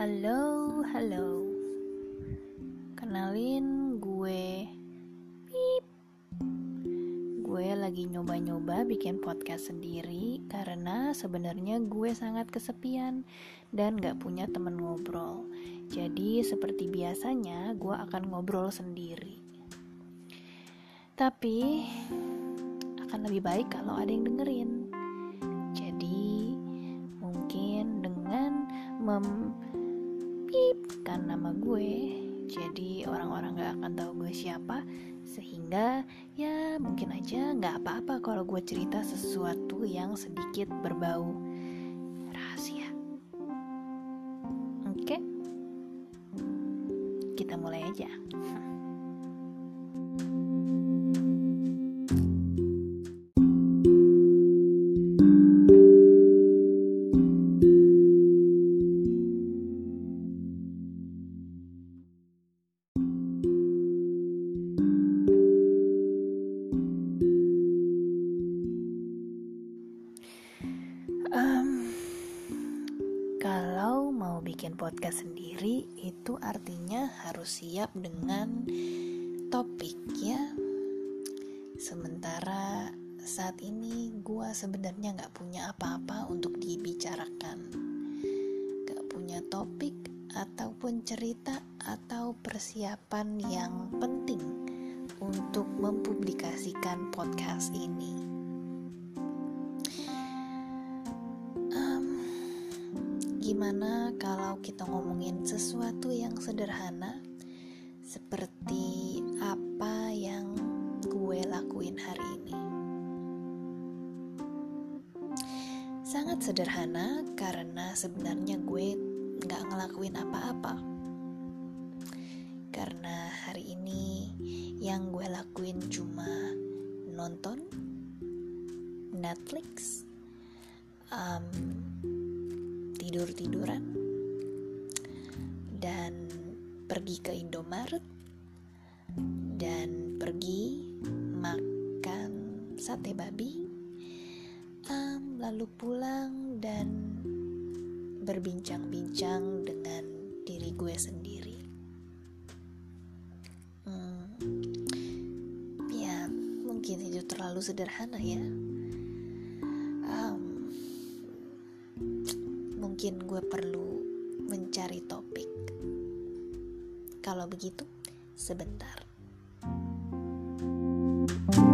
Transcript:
Halo, halo. Kenalin gue. Pip. Gue lagi nyoba-nyoba bikin podcast sendiri karena sebenarnya gue sangat kesepian dan gak punya temen ngobrol. Jadi seperti biasanya gue akan ngobrol sendiri. Tapi akan lebih baik kalau ada yang dengerin. Jadi mungkin dengan mem mempipkan nama gue jadi orang-orang gak akan tahu gue siapa. Sehingga ya mungkin aja nggak apa-apa kalau gue cerita sesuatu yang sedikit berbau rahasia. Oke? Kita mulai aja Um, kalau mau bikin podcast sendiri itu artinya harus siap dengan topik ya. Sementara saat ini gue sebenarnya nggak punya apa-apa untuk dibicarakan, nggak punya topik ataupun cerita atau persiapan yang penting untuk mempublikasikan podcast ini. Gimana kalau kita ngomongin sesuatu yang sederhana seperti apa yang gue lakuin hari ini? Sangat sederhana karena sebenarnya gue gak ngelakuin apa-apa. Karena hari ini yang gue lakuin cuma nonton Netflix, um, tidur-tiduran. Dan pergi ke Indomaret. Dan pergi makan sate babi. Um, lalu pulang dan berbincang-bincang dengan diri gue sendiri. Hmm, ya mungkin itu terlalu sederhana ya mungkin gue perlu mencari topik. Kalau begitu, sebentar. thank you